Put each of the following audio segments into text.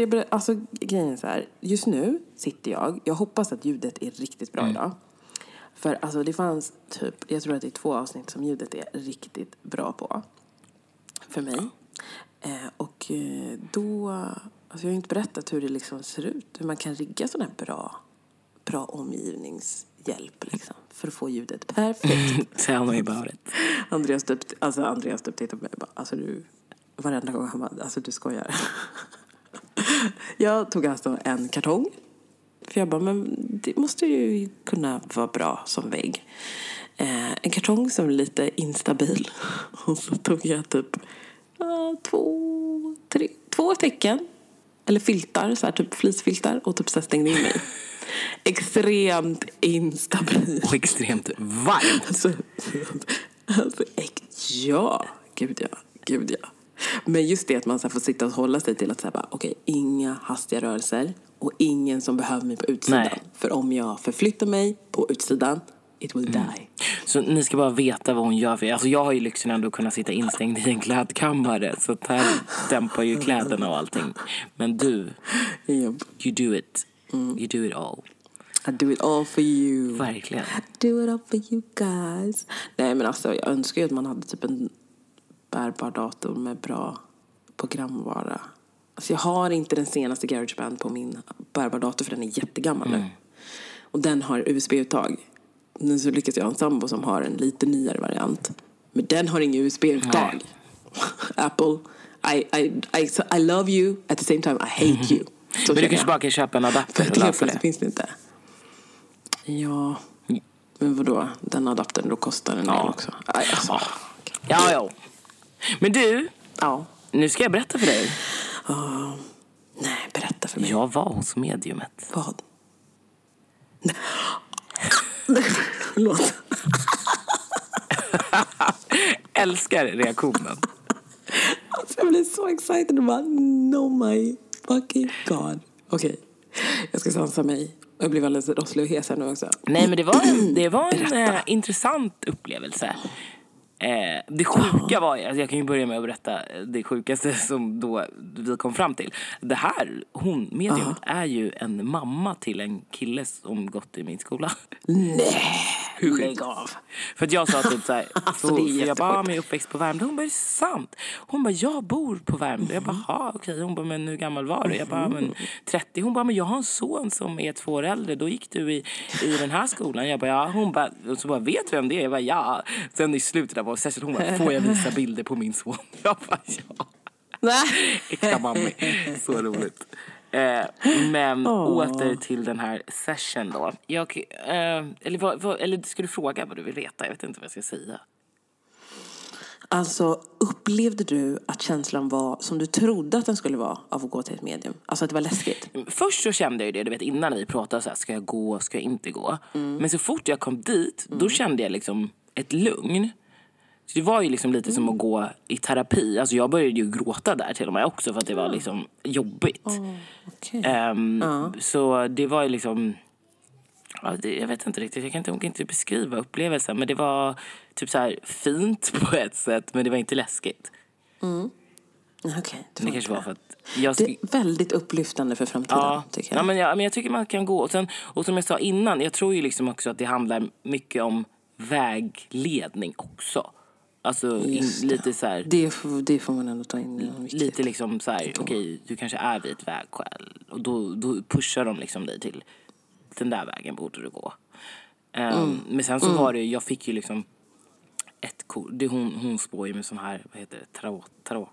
jag, ber- alltså grejen är så här. Just nu sitter jag, jag hoppas att ljudet är riktigt bra idag. För alltså det fanns typ, jag tror att det är två avsnitt som ljudet är riktigt bra på. För mig. Eh, och eh, då, alltså jag har inte berättat hur det liksom ser ut. Hur man kan rigga sån här bra, bra omgivningshjälp liksom. För att få ljudet perfekt. Tell me about it. Andreas typ, alltså Andreas typ tittar på mig och bara, alltså du, varenda gång han bara, alltså du skojar. jag tog alltså en kartong. För jag bara, men det måste ju kunna vara bra som vägg. Eh, en kartong som är lite instabil. Och så tog jag typ ah, två, tre, två tecken. Eller filtar, så här, typ flisfiltar och typ så stängde in mig. Extremt instabil. Och extremt varmt. Alltså, alltså, ja, gud ja, gud ja. Men just det att man så får sitta och hålla sig till att säga okej, inga hastiga rörelser och ingen som behöver mig på utsidan. Nej. För om jag förflyttar mig på utsidan, it will die. Så ni ska bara veta vad hon gör. För, alltså jag har ju lyxen ändå att kunna sitta instängd i en klädkammare. Så här dämpar ju kläderna och allting. Men du, Japp. you do it. You do it all. I do it all for you. Verkligen. Do it all for you guys. Nej men alltså jag önskar ju att man hade typ en bärbar dator med bra programvara. Alltså jag har inte den senaste Garageband på min bärbar dator för den är jättegammal nu. Och den har USB-uttag. Nu så lyckas jag ha en sambo som har en lite nyare variant. Men den har ingen USB-uttag. Apple, I, I, I, I love you, at the same time I hate you. Så Men du kanske bara kan köpa en adapter För och lösa det. finns det inte. Ja, men vadå? Den adaptern, då kostar den Ja. del också. Aj, Alltså. Ja, ja. Men du, Ja. nu ska jag berätta för dig. Ja. Nej, berätta för mig. Jag var hos mediumet. Vad? Nej. Förlåt. Älskar reaktionen. Alltså, jag blir så excited och bara, no my fucking god. Okej, jag ska sansa mig. Jag blev alldeles rosslig och hes här nu också. Nej, men det var en, det var en eh, intressant upplevelse. Eh, det sjuka var, alltså jag kan ju börja med att berätta det sjukaste som då vi kom fram till. Det här, hon, mediumet, är ju en mamma till en kille som gått i min skola. Nej, Hur lägg av. För att jag sa typ såhär, Alltså, för, för jag bara, jättesjukt. "Ah, men jag är uppväxt på Värmdö. Hon bara, är det sant? Hon bara, jag bor på Värmdö. Jag bara, okej. Hon bara, men hur gammal var du? Jag bara, men 30. Hon bara, men jag har en son som är två år äldre. Då gick du i, i den här skolan. Jag bara, ja. Hon bara, och så bara, vet du vem det är? Jag bara, ja. Sen i slutet av session, hon bara, får jag visa bilder på min son? Jag bara, ja. Äkta mammi. Så roligt. Eh, men åter till den här session då. Jag, eh, eller, vad, vad, eller ska du fråga vad du vill veta? Jag vet inte vad jag ska säga. Alltså, upplevde du att känslan var som du trodde att den skulle vara av att gå till ett medium? Alltså att det var läskigt? Först så kände jag ju det, du vet innan vi pratade så här, ska jag gå, ska jag inte gå? Men så fort jag kom dit, då kände jag liksom ett lugn. Så det var ju liksom lite som att gå i terapi. Alltså jag började ju gråta där till och med också för att det var liksom jobbigt. Okej. Ehm, Så det var ju liksom... Ja, det, jag vet inte riktigt, jag kan inte, jag kan inte beskriva upplevelsen. Men det var typ så här fint på ett sätt, men det var inte läskigt. Okej, det, Det var kanske var för att... Jag det är väldigt upplyftande för framtiden, Ja, tycker jag. ja, men jag, men jag tycker man kan gå. Och, sen, och som jag sa innan, jag tror ju liksom också att det handlar mycket om vägledning också. Alltså in, lite så här, Det, får, det får man ändå ta in. lite liksom så här, okej du kanske är vid ett vägskäl. Och då, då pushar de liksom dig till, den där vägen borde du gå. Ehm, Mm. Men sen så var det jag fick ju liksom ett kort, det, hon, hon spår ju med sån här, vad heter det, tarot, tarot.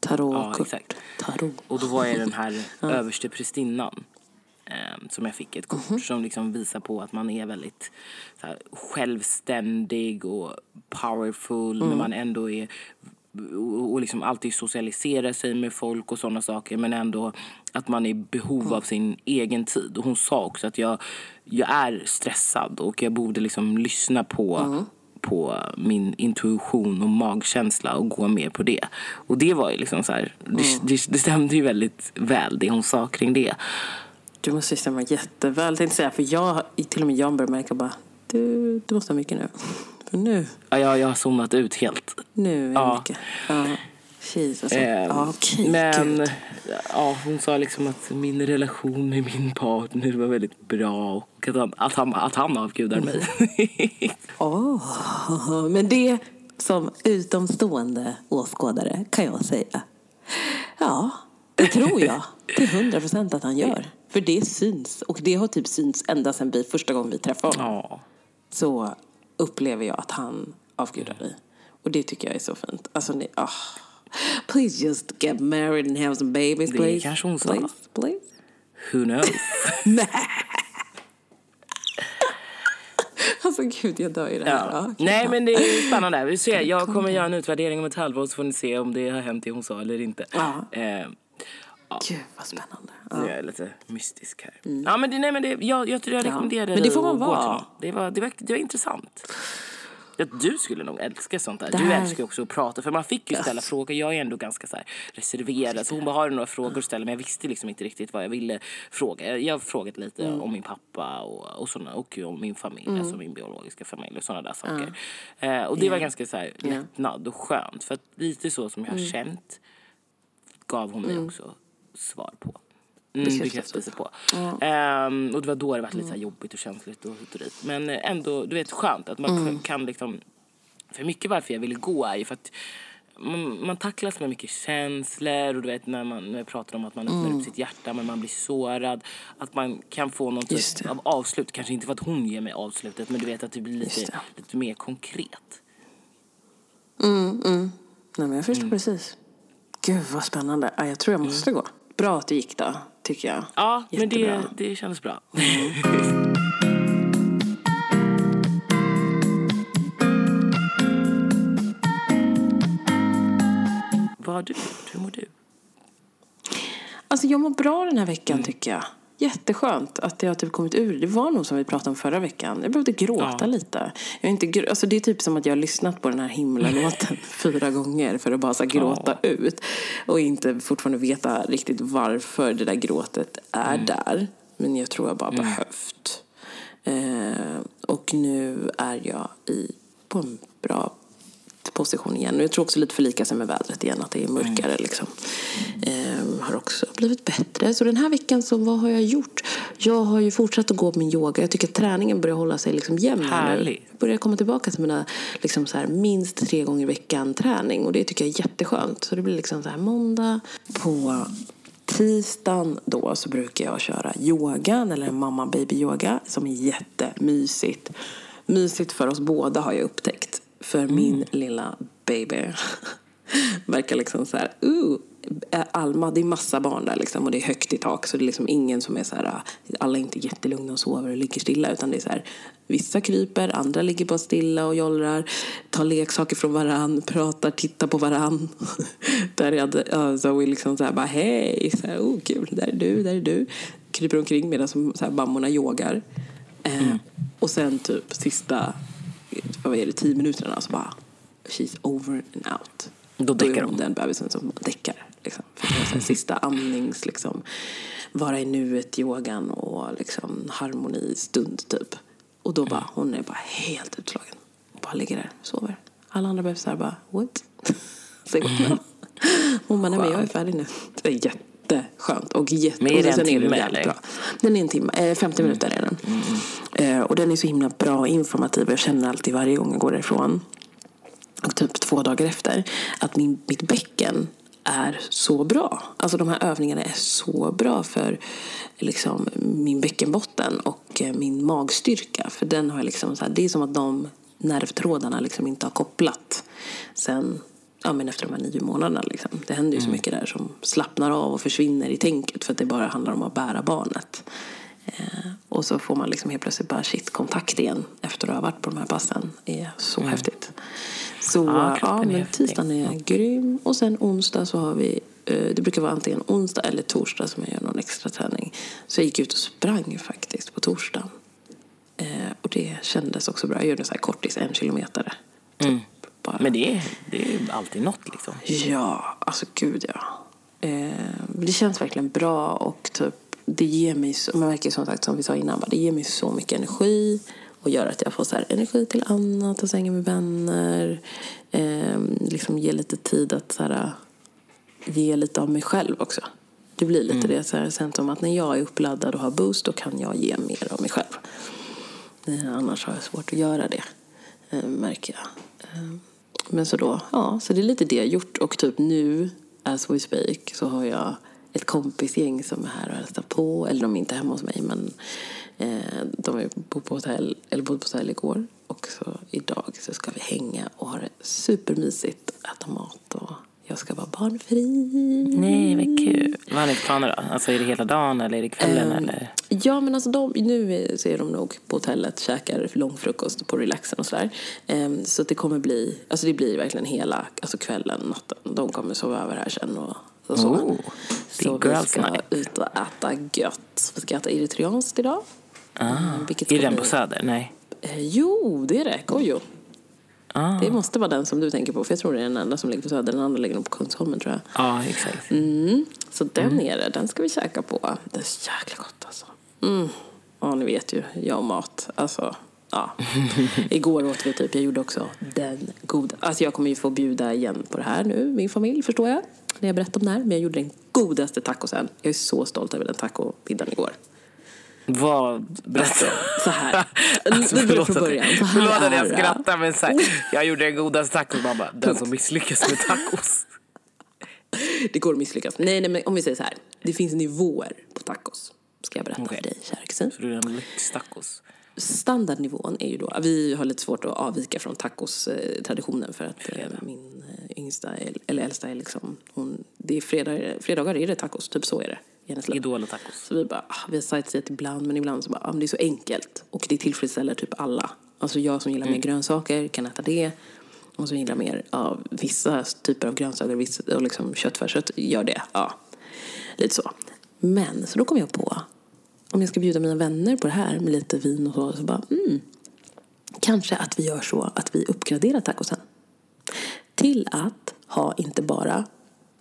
Tarotkort. Ja, exakt. Tarot. Och då var jag den här överste prästinnan. Eh, som jag fick ett kort Mhm. som liksom visar på att man är väldigt här, självständig och powerful Mm. men man ändå är och, och liksom alltid socialiserar sig med folk och sådana saker men ändå att man är i behov Mm. av sin egen tid. Och hon sa också att jag, jag är stressad och jag borde liksom lyssna på Mm. på min intuition och magkänsla och gå med på det. Och det var ju liksom så här, det, det, det stämde ju väldigt väl det hon sa kring det. Du måste stämma jätteväl. Tänkte säga, för jag, till och med jag börjar märka bara, du, du måste ha mycket nu. För nu, Ja, jag, jag har zonat ut helt. nu är det Ja. mycket. Ja. Jesus. Eh, okej. men Gud. ja, hon sa liksom att min relation med min partner var väldigt bra och att han, att han, att han avgudar mig. Åh, men det som utomstående åskådare kan jag säga. Ja, det tror jag till hundra procent att han gör. För det syns. Och det har typ synts ända sedan vi, första gången vi träffade honom. ja. Så upplever jag att han avgudar dig. Och det tycker jag är så fint. Alltså, ni, ah. Please just get married and have some babies, Det please. kanske hon sa. Please, please. Who knows? Alltså gud, jag dör i det här. Ja. Ja. Nej men det är spännande. Vi ser. Jag kommer göra en utvärdering om ett halvår så får ni se om det har hänt det hon sa eller inte. Ja. Eh, Gud, vad spännande. Nu är jag lite mystisk här. Ja, men det, nej, men det, jag, jag tror jag Mm. Ja. rekommenderar Men det får dig man att gå till vara. honom. Det var, det, var, det var intressant. Ja, du skulle nog älska sånt där. Du älskar också att prata. För man fick ju ställa frågor. Jag är ändå ganska så reserverad. Så hon bara, har du några frågor att ställa? Men jag visste liksom inte riktigt vad jag ville fråga. Jag, jag har frågat lite Mm. om min pappa och, och, såna, och om min familj. Alltså min biologiska familj och sådana där saker. Eh, och det var ganska så här lättnad och skönt. För att lite så som jag har Mm. känt gav hon mig också svar på. Mm, Bekräftelse. på. Ehm, och det var då det var lite så här jobbigt och känsligt och hit och dit. Men eh, ändå, du vet, skönt att man kan liksom... För mycket varför jag ville gå är ju för att man, man tacklas med mycket känslor och du vet när man när jag pratar om att man öppnar upp sitt hjärta men man blir sårad. Att man kan få någon typ av avslut. Kanske inte för att hon ger mig avslutet men du vet att det blir lite, det. lite mer konkret. Nej, men jag förstår precis. Gud, vad spännande. Ja, jag tror jag måste gå. Bra att det gick då, tycker jag. Ja, men det, Jättebra. det kändes bra. Vad har du gjort? Hur mår du? Alltså jag mår bra den här veckan tycker jag. Jätteskönt att jag har typ kommit ur det. Det var nog som vi pratade om förra veckan. Jag behövde gråta Ja. lite. Jag är inte, gr- alltså det är typ som att jag har lyssnat på den här himlalåten fyra gånger för att bara så gråta ut. Och inte fortfarande veta riktigt varför det där gråtet är där. Men jag tror jag bara behövt. Eh, och nu är jag i, på en bra position igen. Jag tror också lite förlika sig med vädret igen, att det är mörkare liksom. Ehm, har också blivit bättre. Så den här veckan, så vad har jag gjort? Jag har ju fortsatt att gå min yoga. Jag tycker att träningen börjar hålla sig liksom jämn här nu. Härligt. Jag börjar komma tillbaka till mina liksom så här, minst tre gånger i veckan träning. Och det tycker jag är jätteskönt. Så det blir liksom så här måndag på tisdagen då så brukar jag köra yogan eller mamma baby yoga som är jättemysigt. Mysigt för oss båda har jag upptäckt. För min lilla baby verkar liksom så här, uh, Alma, det är massa barn där liksom och det är högt i tak så det är liksom ingen som är så här, alla är inte jättelugna och sover och ligger stilla utan det är så här, vissa kryper, andra ligger bara stilla och jollrar, tar leksaker från varann, pratar, tittar på varann. där är Zoe liksom så här bara hej, så här, oh kul, där är du, där är du. Kryper omkring medan så här, mammorna yogar. Eh, och sen typ sista, vad är det, tio minuterna så bara she's over and out. Då däckar hon hon. den bebisen som däckar. Liksom. Sista andnings, liksom, vara i nuet, yogan och liksom, harmonistund typ. Och då bara, hon är bara helt utslagen. Bara ligger där och sover. Alla andra bebisar bara, what? Säg now? Hon bara, nej men jag är färdig nu. Det är jätteskönt. Och, jätte, Men är det en timme, eller? Bra. Den är en timme, eh, 50 minuter är den. Eh, och den är så himla bra och informativ. Jag känner alltid varje gång jag går därifrån och typ två dagar efter att min, mitt bäcken är så bra. Alltså de här övningarna är så bra för liksom, min bäckenbotten och eh, min magstyrka. För den har jag liksom så här, det är som att de nervtrådarna liksom inte har kopplat sen ja, men efter de här nio månaderna. Liksom. Det händer ju så mycket där som slappnar av och försvinner i tänket för att det bara handlar om att bära barnet. Eh, och så får man liksom helt plötsligt bara shit, kontakt igen efter att ha varit på de här passen. Det är så häftigt. Så Ja, ja, men tisdagen är grym. Och sen onsdag så har vi, eh, det brukar vara antingen onsdag eller torsdag som jag gör någon extra träning. Så jag gick ut och sprang faktiskt på torsdagen. Eh, och det kändes också bra. Jag gjorde så här kortis, en kilometer. Typ, Men det är, det är alltid något liksom. Ja, alltså gud ja. Eh, det känns verkligen bra och typ, det ger mig, så- man märker som sagt som vi sa innan, det ger mig så mycket energi och gör att jag får så energi till annat, att hänga med vänner, eh, liksom ge lite tid att så här, ge lite av mig själv också. Det blir lite det. Så här, som att när jag är uppladdad och har boost då kan jag ge mer av mig själv. Eh, annars har jag svårt att göra det, eh, märker jag. Men så då, ja, så det är lite det jag gjort. Och typ nu, as we speak, så har jag ett kompisgäng som är här och hälsar på. Eller de är inte hemma hos mig, men eh, de är på hotell, eller bodde på hotell igår. Och så idag så ska vi hänga och ha det supermysigt, äta mat och jag ska vara barnfri. Nej, vad kul. Vad har ni för planer då? Alltså är det hela dagen eller är det kvällen eller? Ja, men alltså de, nu så är de nog på hotellet, käkar långfrukost på relaxen och sådär. Ehm, så det kommer bli, alltså det blir verkligen hela, alltså kvällen, natten. De kommer sova över här sen och, och så. Oh, så vi ska night. ut och äta gött. Vi ska äta eritreanskt idag. Ah, vilket är den på Söder? Nej. Eh, jo, det är det. Gojo. Ah. Det måste vara den som du tänker på, för jag tror det är den enda som ligger på Söder. Den andra ligger nog på Kungsholmen tror jag. Ja, exakt. Mm. Så den är det. Den ska vi käka på. Det är så jäkla gott alltså. Mm. Ja, ni vet ju. Jag och mat. Alltså, ja. Igår åt vi typ, jag gjorde också den goda. Alltså jag kommer ju få bjuda igen på det här nu, min familj, förstår jag. När jag berättar om det här. Men jag gjorde den godaste tacosen. Jag är så stolt över den tacomiddagen igår. Vad, berätta. Så här. Alltså, Vi börjar från början. Så här förlåt att jag skrattar men så här, jag gjorde den godaste tacos bara, den som misslyckas med tacos. Det går att misslyckas. Nej, nej, men om vi säger så här. Det finns nivåer på tacos. Ska jag berätta Okej. för dig, kära kusin. Så du är en lyxtacos. standardnivån är ju då, vi har lite svårt att avvika från tacos-traditionen för att eh, min eh, yngsta, eller äldsta är liksom, hon, det är fredag, fredagar är det tacos, typ så är det Idol och tacos. Så vi bara, ah, vi har sightseat ibland men ibland så bara, ah, det är så enkelt och det tillfredsställer typ alla. Alltså jag som gillar mer grönsaker kan äta det och som gillar mer av vissa typer av grönsaker vissa, och liksom köttfärs, så gör det. Ja, lite så. Men så då kom jag på, om jag ska bjuda mina vänner på det här med lite vin och så, så bara, mm, kanske att vi gör så att vi uppgraderar tacosen. Till att ha inte bara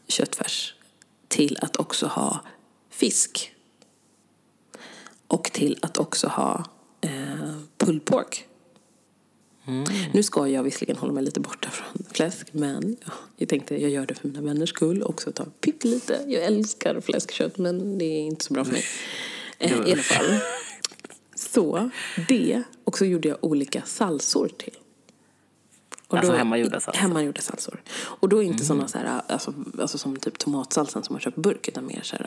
köttfärs, till att också ha fisk. Och till att också ha eh, pulled pork. Nu ska jag visserligen hålla mig lite borta från fläsk, men ja, jag tänkte jag gör det för mina vänners skull. Också ta pyttelite. Jag älskar fläskkött, men det är inte så bra för mig. Eh, I alla fall. Så det, och så gjorde jag olika salsor till. Och Alltså hemmagjorda salsor? Hemmagjorda salsor. Och då inte sådana så här, alltså, alltså som typ tomatsalsan som man köper i burk, utan mer så här,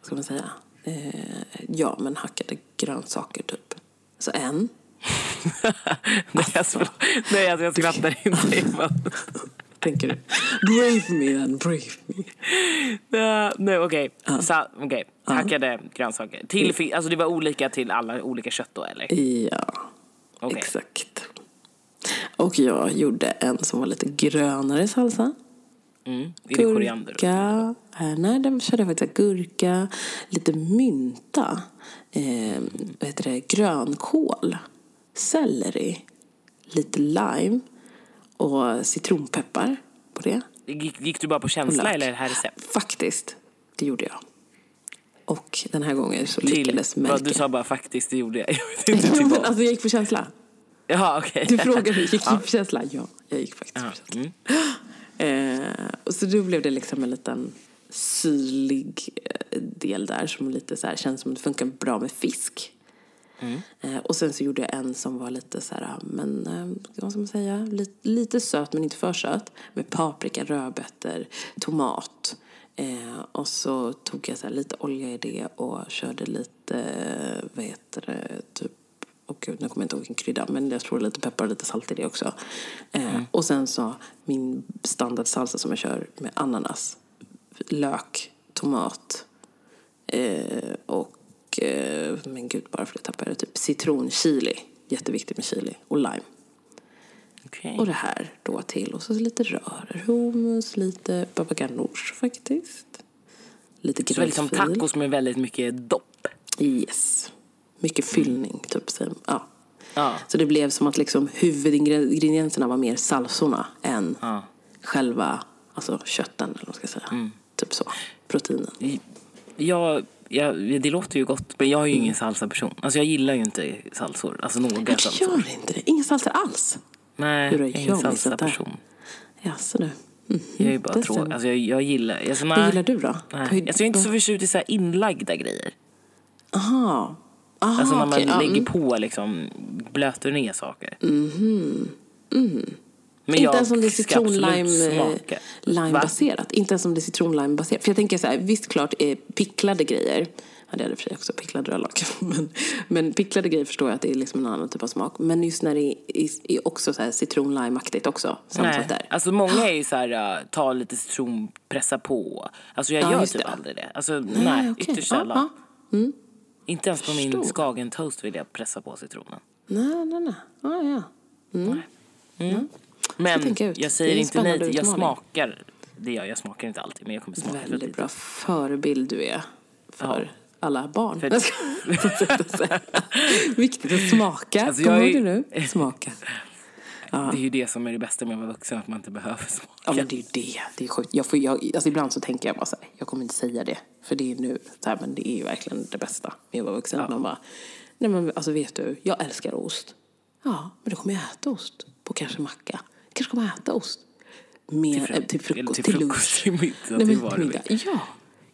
vad ska man säga, eh, ja men hackade grönsaker typ. Så en. Nej, alltså, nej alltså, jag skrattar inte. Jag bara- Tänker du? Brave me then, brave me. Ja, Nej, okej. Så, okej. Hackade grönsaker. Till, alltså det var olika till alla olika kött då, eller? Ja, Okej. exakt. Och jag gjorde en som var lite grönare salsa. Mm. Är det koriander? Gurka. Eh, nej, den körde jag faktiskt gurka, lite mynta, eh, vad heter det, grönkål, selleri, lite lime och citronpeppar på det. Gick, gick du bara på känsla eller det här recept? Faktiskt, det gjorde jag. Och den här gången så lyckades Melker. du sa bara faktiskt, det gjorde jag. Jag inte alltså jag gick på känsla. Jaha, okej. Du frågade, gick du på känsla? Ja, jag gick faktiskt Ja, på känsla. mm. Eh, och så då blev det liksom en liten syrlig eh, del där som lite så här, känns som det funkar bra med fisk. Eh, och sen så gjorde jag en som var lite så här, men eh, vad ska man säga, lite, lite söt men inte för söt. Med paprika, rödbetor, tomat. Eh, och så tog jag så lite olja i det och körde lite, eh, vad heter det, typ och gud, nu kommer jag inte ihåg vilken krydda, men jag tror lite peppar och lite salt i det också. Eh, Och sen så min standardsalsa som jag kör med ananas, lök, tomat eh, och, eh, men gud, bara för att tappa det, typ citron, chili, jätteviktigt med chili, och lime. Okej. Och det här då till, och så lite rörer, hummus, lite baba ganoush faktiskt. Lite Så det är liksom gräddfil. tacos med väldigt mycket dopp. Yes. Mycket fyllning, typ. Så, ja. Ja. Så det blev som att liksom huvudingredienserna var mer salsorna än Ja. själva alltså kötten, eller vad man ska säga. Typ så. Proteinen. Jag, jag, det låter ju gott, men jag är ju ingen salsa-person. Alltså jag gillar ju inte salsor. Alltså några Jag salsor. gör inte det. Inga salsor alls. Nej, Hur jag är ingen salsa-person. Jaså du. Jag är bara det tråkig. Alltså jag, jag gillar... Alltså, Vad gillar du då? Nej. Alltså jag är inte så förtjust i så inlagda grejer. Aha. Aha, Alltså när man ja, lägger mm. på liksom, blöter ner saker. Men Inte jag ens om det är ska citron absolut lime, eh, smaka. lime Va? baserat. Inte ens om det är citron lime baserat. För jag tänker så här, visst klart är picklade grejer, ja det hade för sig också picklad rödlök, men, men picklade grejer förstår jag att det är liksom en annan typ av smak. Men just när det är, är, också så här citron lime-aktigt också, Nej. där. Alltså många är ju så här, uh, ta lite citron, pressa på. Alltså jag Ja, gör typ det. aldrig det. Alltså nej, okej. ytterst Ja, sällan. ja. Inte ens på min skagen toast vill jag pressa på citronen. Nej, nej, nej. Ja, ja. Men tänka ut. jag Det säger inte nej till, jag smakar. Det gör jag, smakar inte alltid men jag kommer smaka väldigt lite. bra förebild du är för alla barn. För- Viktigt att smaka. Alltså, Kommer jag du är- det nu? Smaka. Det är ju det som är det bästa med att vara vuxen, att man inte behöver smaka. Ja men det är ju det. Det är sjukt. Jag får, jag, alltså ibland så tänker jag bara så här, jag kommer inte säga det. För det är nu. Så här, men det är ju verkligen det bästa med att vara vuxen. Att man bara, nej men alltså vet du, jag älskar ost. Ja, men då kommer jag äta ost på kanske macka. Kanske kommer jag äta ost. Med, till, till frukost, till, till lunch. frukost, till middag, Nej, till men middag. Ja.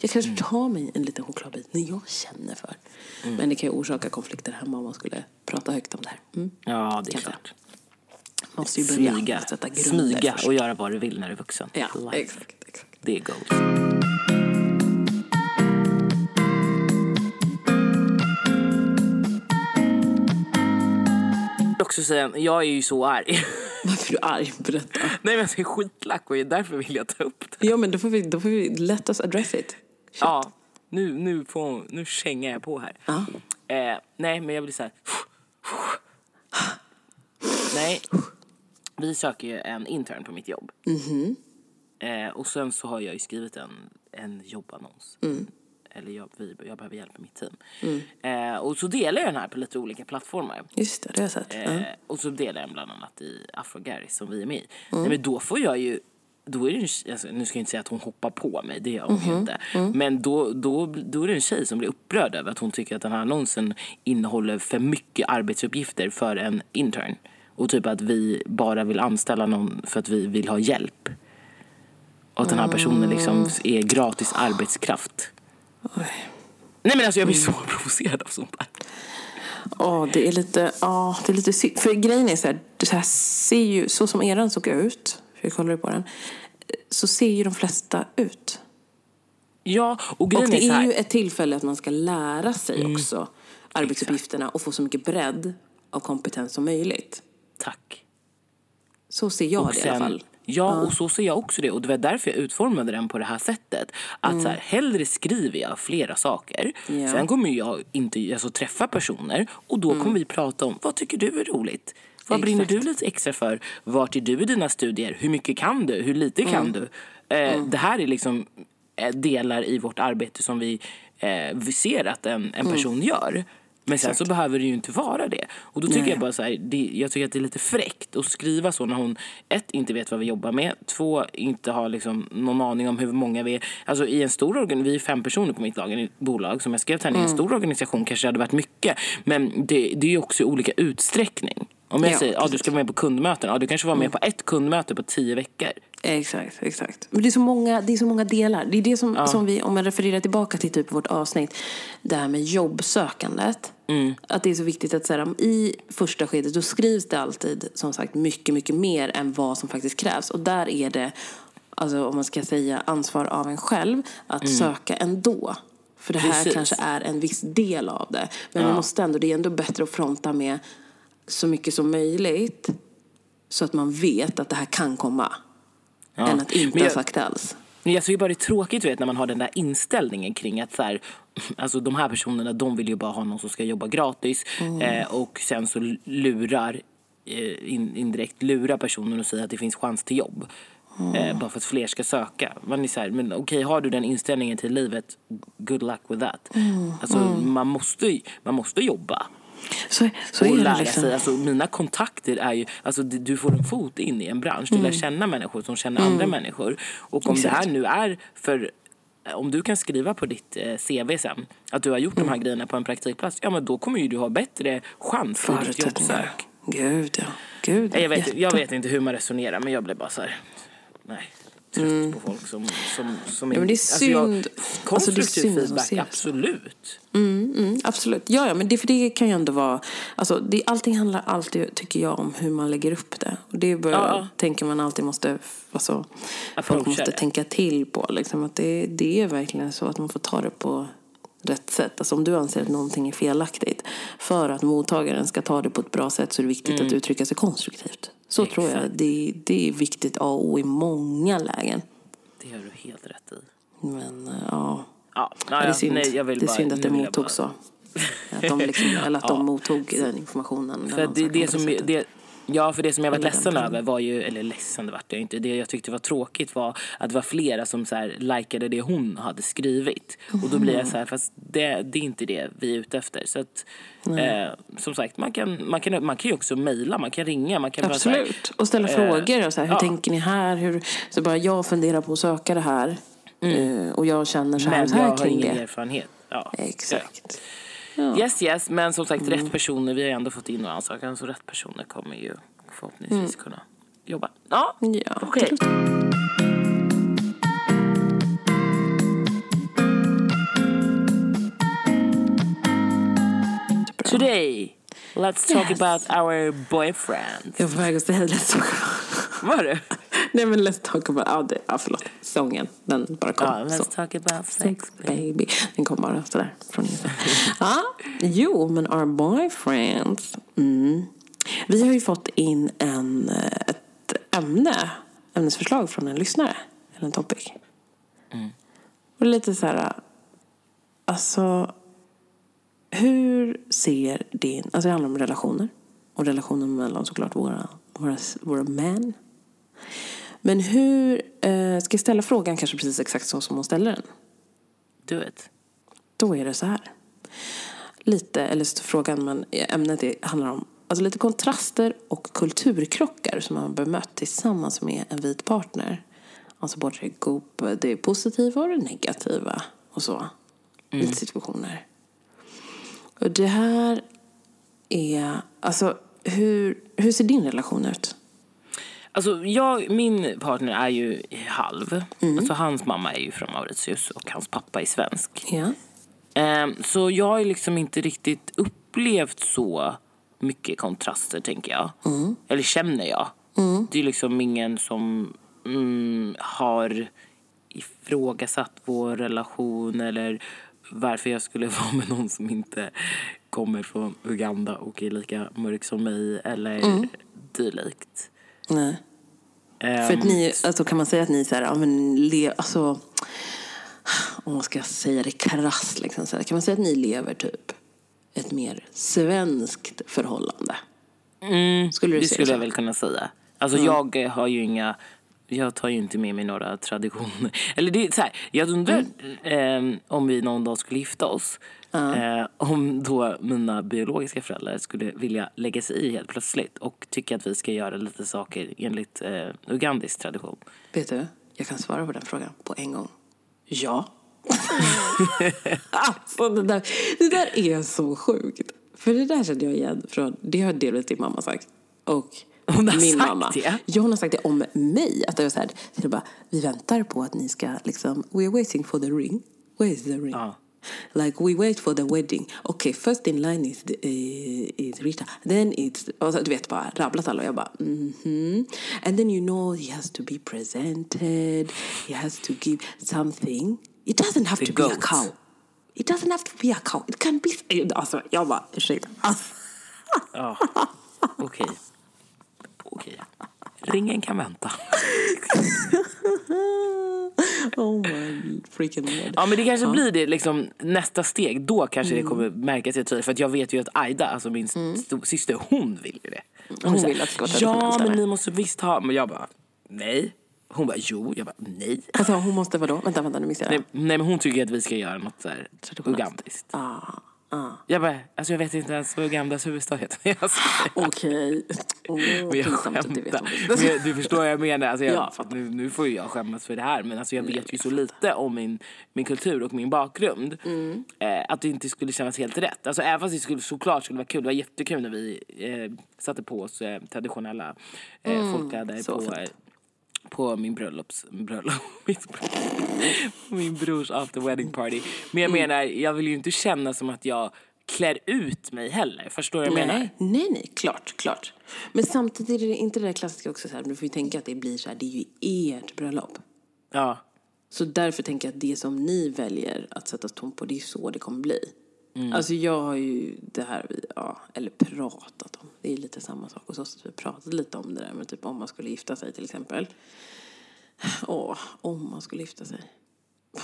Jag kanske tar mig en liten chokladbit när jag känner för. Men det kan ju orsaka konflikter hemma om man skulle prata högt om det här. Mm. Ja, det är klart. Måste ju börja Smyga, sätta smyga först. och göra vad du vill när du är vuxen. Ja, Life. exakt, exakt. Det är goals. Jag vill också säga, jag är ju så arg. Varför är du arg? Berätta. Nej men jag är skitlack och därför vill jag ta upp det. Ja, men då får vi, då får vi let us address it. Shit. Ja, nu, nu, får, nu kängar jag på här. Ja. Eh, nej, men jag blir så här... Nej, vi söker ju en intern på mitt jobb. Eh, och sen så har jag ju skrivit en, en jobbannons. Eller jag, vi, jag behöver hjälp med mitt team. Eh, och så delar jag den här på lite olika plattformar. Just det, det har jag sett. Eh, och så delar jag den bland annat i Afrogaris som vi är med i. Nej, men då får jag ju då är det en, alltså, nu ska jag inte säga att hon hoppar på mig, det gör hon ju inte. Men då, då, då är det en tjej som blir upprörd över att hon tycker att den här annonsen innehåller för mycket arbetsuppgifter för en intern. Och typ att vi bara vill anställa någon för att vi vill ha hjälp. Och att den här personen liksom är gratis arbetskraft. Nej men alltså jag blir så provocerad av sånt där. Ja, det är lite, ja, det är lite synd. För grejen är så här, det här ser ju, så som eran såg ut, för jag kollade på den, så ser ju de flesta ut. Ja, och Och grejen det är så är ju ett tillfälle att man ska lära sig också arbetsuppgifterna och få så mycket bredd av kompetens som möjligt. Tack. Så ser jag Och det i alla fall. Ja, och så ser jag också det. Och det var därför jag utformade den på det här sättet. Att så här, hellre skriver jag flera saker. Mm. Ja. Sen kommer jag inte, alltså, träffa personer och då kommer vi prata om vad tycker du är roligt? Vad brinner Mm. Exakt. du lite extra för? Vart är du i dina studier? Hur mycket kan du? Hur lite kan Mm. du? Eh, Det här är liksom eh, delar i vårt arbete som vi, eh, vi ser att en, Mm. en person gör. Men sen så behöver det ju inte vara det. Och då tycker Nej. jag bara så här, det, jag tycker att det är lite fräckt att skriva så när hon ett, inte vet vad vi jobbar med, två, inte har liksom någon aning om hur många vi är. Alltså i en stor organisation, vi är fem personer på mitt lag, bolag, som jag skrev till henne, i en stor organisation kanske det hade varit mycket. Men det, det är ju också i olika utsträckning. Om jag Ja, säger, ja du precis. ska vara med på kundmöten, ja du kanske var med på ett kundmöte på tio veckor. Exakt, exakt. Men det är så många, det är så många delar. Det är det som, som vi, om man refererar tillbaka till typ vårt avsnitt, det här med jobbsökandet. Att det är så viktigt att så här, i första skedet då skrivs det alltid som sagt mycket, mycket mer än vad som faktiskt krävs. Och där är det, alltså om man ska säga ansvar av en själv, att söka ändå. För det här Precis. kanske är en viss del av det. Men man måste ändå, det är ändå bättre att fronta med så mycket som möjligt. Så att man vet att det här kan komma. Än att inte jag- ha sagt alls. Men jag tycker bara det är tråkigt vet, när man har den där inställningen kring att så här, alltså de här personerna de vill ju bara ha någon som ska jobba gratis eh, och sen så lurar eh, in, indirekt lurar personen och säger att det finns chans till jobb. Eh, bara för att fler ska söka. Man är så här, men okej har du den inställningen till livet, good luck with that. Alltså man måste, man måste jobba Så, så och är det lära liksom. sig. Alltså, mina kontakter är ju, alltså, du får en fot in i en bransch. Du lär känna människor som känner andra människor. Och om det här Exakt. nu är för om du kan skriva på ditt eh, CV sen att du har gjort de här grejerna på en praktikplats, ja men då kommer ju du ha bättre chans för ditt jobbsök. Gud, ja. Gud, Jag vet, jag vet inte hur man resonerar men jag blir bara så här, nej. Trött på folk som, som, som Ja, men det är synd. Alltså Alltså, det är synd feedback, absolut. Mm, absolut. Ja, ja, men det, för det kan ju ändå vara... Alltså, det, allting handlar alltid, tycker jag, om hur man lägger upp det. Och det bör, Ja, tänker man alltid måste... Alltså, folk måste det. tänka till på. Liksom, att det, det är verkligen så att man får ta det på rätt sätt. Alltså, om du anser att någonting är felaktigt, för att mottagaren ska ta det på ett bra sätt så är det viktigt att uttrycka sig konstruktivt. Så tror jag. Exakt. Det, det är viktigt A och O i många lägen. Det har du helt rätt i. Men, eh, ja... Ja, Ja, det är synd, nej, jag vill det är bara, synd att det mottogs så. Att de, liksom, eller att Ja. de mottog den informationen. För det, det som, det, ja, för det som jag var ledsen över var ju, eller ledsen det vart jag inte, det jag tyckte var tråkigt var att det var flera som så här likade det hon hade skrivit. Och då blir jag så här, fast det, det är inte det vi är ute efter. Så att, eh, som sagt, man kan, man, kan, man kan ju också mejla, man kan ringa, man kan bara så här- Absolut. Och ställa eh, frågor. Och så här, hur ja. tänker ni här? Hur, så bara, jag funderar på att söka det här. eh, Och jag känner så här, men så jag här har kring ingen det. erfarenhet. Ja. Exakt. Yes, yes, men som sagt Mm. rätt personer, vi har ändå fått in några ansökan så rätt personer kommer ju förhoppningsvis kunna jobba. Ja, Mm. Ja, okej. Today, let's talk Yes. about our boyfriend. Jag var på väg att säga Let's talk about... Var det? Nej men Let's talk about... Ja, det, ja förlåt. Sången. Den bara kom. Ja, så. let's talk about sex. Baby. Den kom bara sådär från ingenstans. ja, jo, men our boyfriends. Mm. Vi har ju fått in en, eh, ett ämne, ämnesförslag från en lyssnare. Eller en topic. Och lite så här, alltså hur ser din, alltså det handlar om relationer. Och relationer mellan såklart våra, våra, våra män. Men hur, eh, ska jag ställa frågan kanske precis exakt så som hon ställer den? Do it. Då är det så här. Lite, eller så frågan, men ämnet är, handlar om alltså lite kontraster och kulturkrockar som man bemött tillsammans med en vit partner. Alltså både det, go- det positiva och det negativa och så. Lite situationer. Och det här är, alltså hur, hur ser din relation ut? Alltså jag, min partner är ju halv. Mm. Alltså hans mamma är ju från Mauritius och hans pappa är svensk. Ja. Ehm, så jag har liksom inte riktigt upplevt så mycket kontraster, tänker jag. Eller känner jag. Det är liksom ingen som mm, har ifrågasatt vår relation eller varför jag skulle vara med någon som inte kommer från Uganda och är lika mörk som mig eller dylikt. Nej. Ehm, För att ni, alltså kan man säga att ni så här, ja men le, alltså, om man ska säga det krasst liksom, så här, kan man säga att ni lever typ ett mer svenskt förhållande? Mm, Skulle du det skulle så? jag väl kunna säga. Alltså jag eh, har ju inga, jag tar ju inte med mig några traditioner. Eller det är så här, jag undrar Mm. eh, om vi någon dag skulle gifta oss. Eh, om då mina biologiska föräldrar skulle vilja lägga sig i helt plötsligt och tycka att vi ska göra lite saker enligt eh, ugandisk tradition. Vet du, jag kan svara på den frågan på en gång. Ja. alltså det där, det där är så sjukt. För det där känner jag igen från, det har delvis din mamma sagt. Och Hon har min sagt mamma. det? Ja, hon har sagt det om mig. Att var så här, så bara, vi väntar på att ni ska liksom, we're waiting for the ring. Where is the ring? Ja. Like we wait for the wedding. Okay, first in line is, the, eh, is Rita. Then it's, och så, du vet bara rabblat alla jag bara mhm. And then you know he has to be presented. He has to give something. It doesn't have The to be a goat. cow. It doesn't have to be a cow. It can be... Alltså jag bara ursäkta. Alltså, Ja, okej. Okej. Ringen kan vänta. oh my freaking lord. Ja men det kanske blir det liksom nästa steg. Då kanske Mm. det kommer märkas tydligt. För att jag vet ju att Aida, alltså min st- syster, hon vill ju det. Hon här, vill att det ska vara Ja men eller?" ni måste visst ha. Men jag bara, nej. Hon bara, jo. Jag bara, nej. Alltså hon måste vadå? Vänta, vänta nu missade jag. Nej, nej men hon tycker att vi ska göra något så här Traditionellt. ugandiskt. Ah, ah. Jag bara, alltså jag vet inte ens vad Ugandas huvudstad heter. Skojar. Okej. Oh, Men jag skämtar. Du förstår vad jag menar. Alltså jag, Ja, jag nu, nu får ju jag skämmas för det här. Men alltså jag vet ju så lite om min, min kultur och min bakgrund. Mm. Eh, att det inte skulle kännas helt rätt. Alltså även fast det skulle, såklart skulle vara kul. Det var jättekul när vi eh, satte på oss eh, traditionella eh, folkkläder Mm, så på, fint. På min bröllops... Bröllop, mitt bröllop, min brors after wedding party. Men jag menar, jag vill ju inte känna som att jag klär ut mig heller. Förstår du vad jag menar? Nej, nej, nej, klart, klart. Men samtidigt är det inte det där klassiska också så här, du får ju tänka att det blir så här, det är ju ert bröllop. Ja. Så därför tänker jag att det som ni väljer att sätta ton på, det är så det kommer bli. Mm. Alltså jag har ju det här, vi- ja, eller pratat om, det är lite samma sak hos oss, att vi pratade lite om det där med typ om man skulle gifta sig till exempel. Åh, om man skulle gifta sig.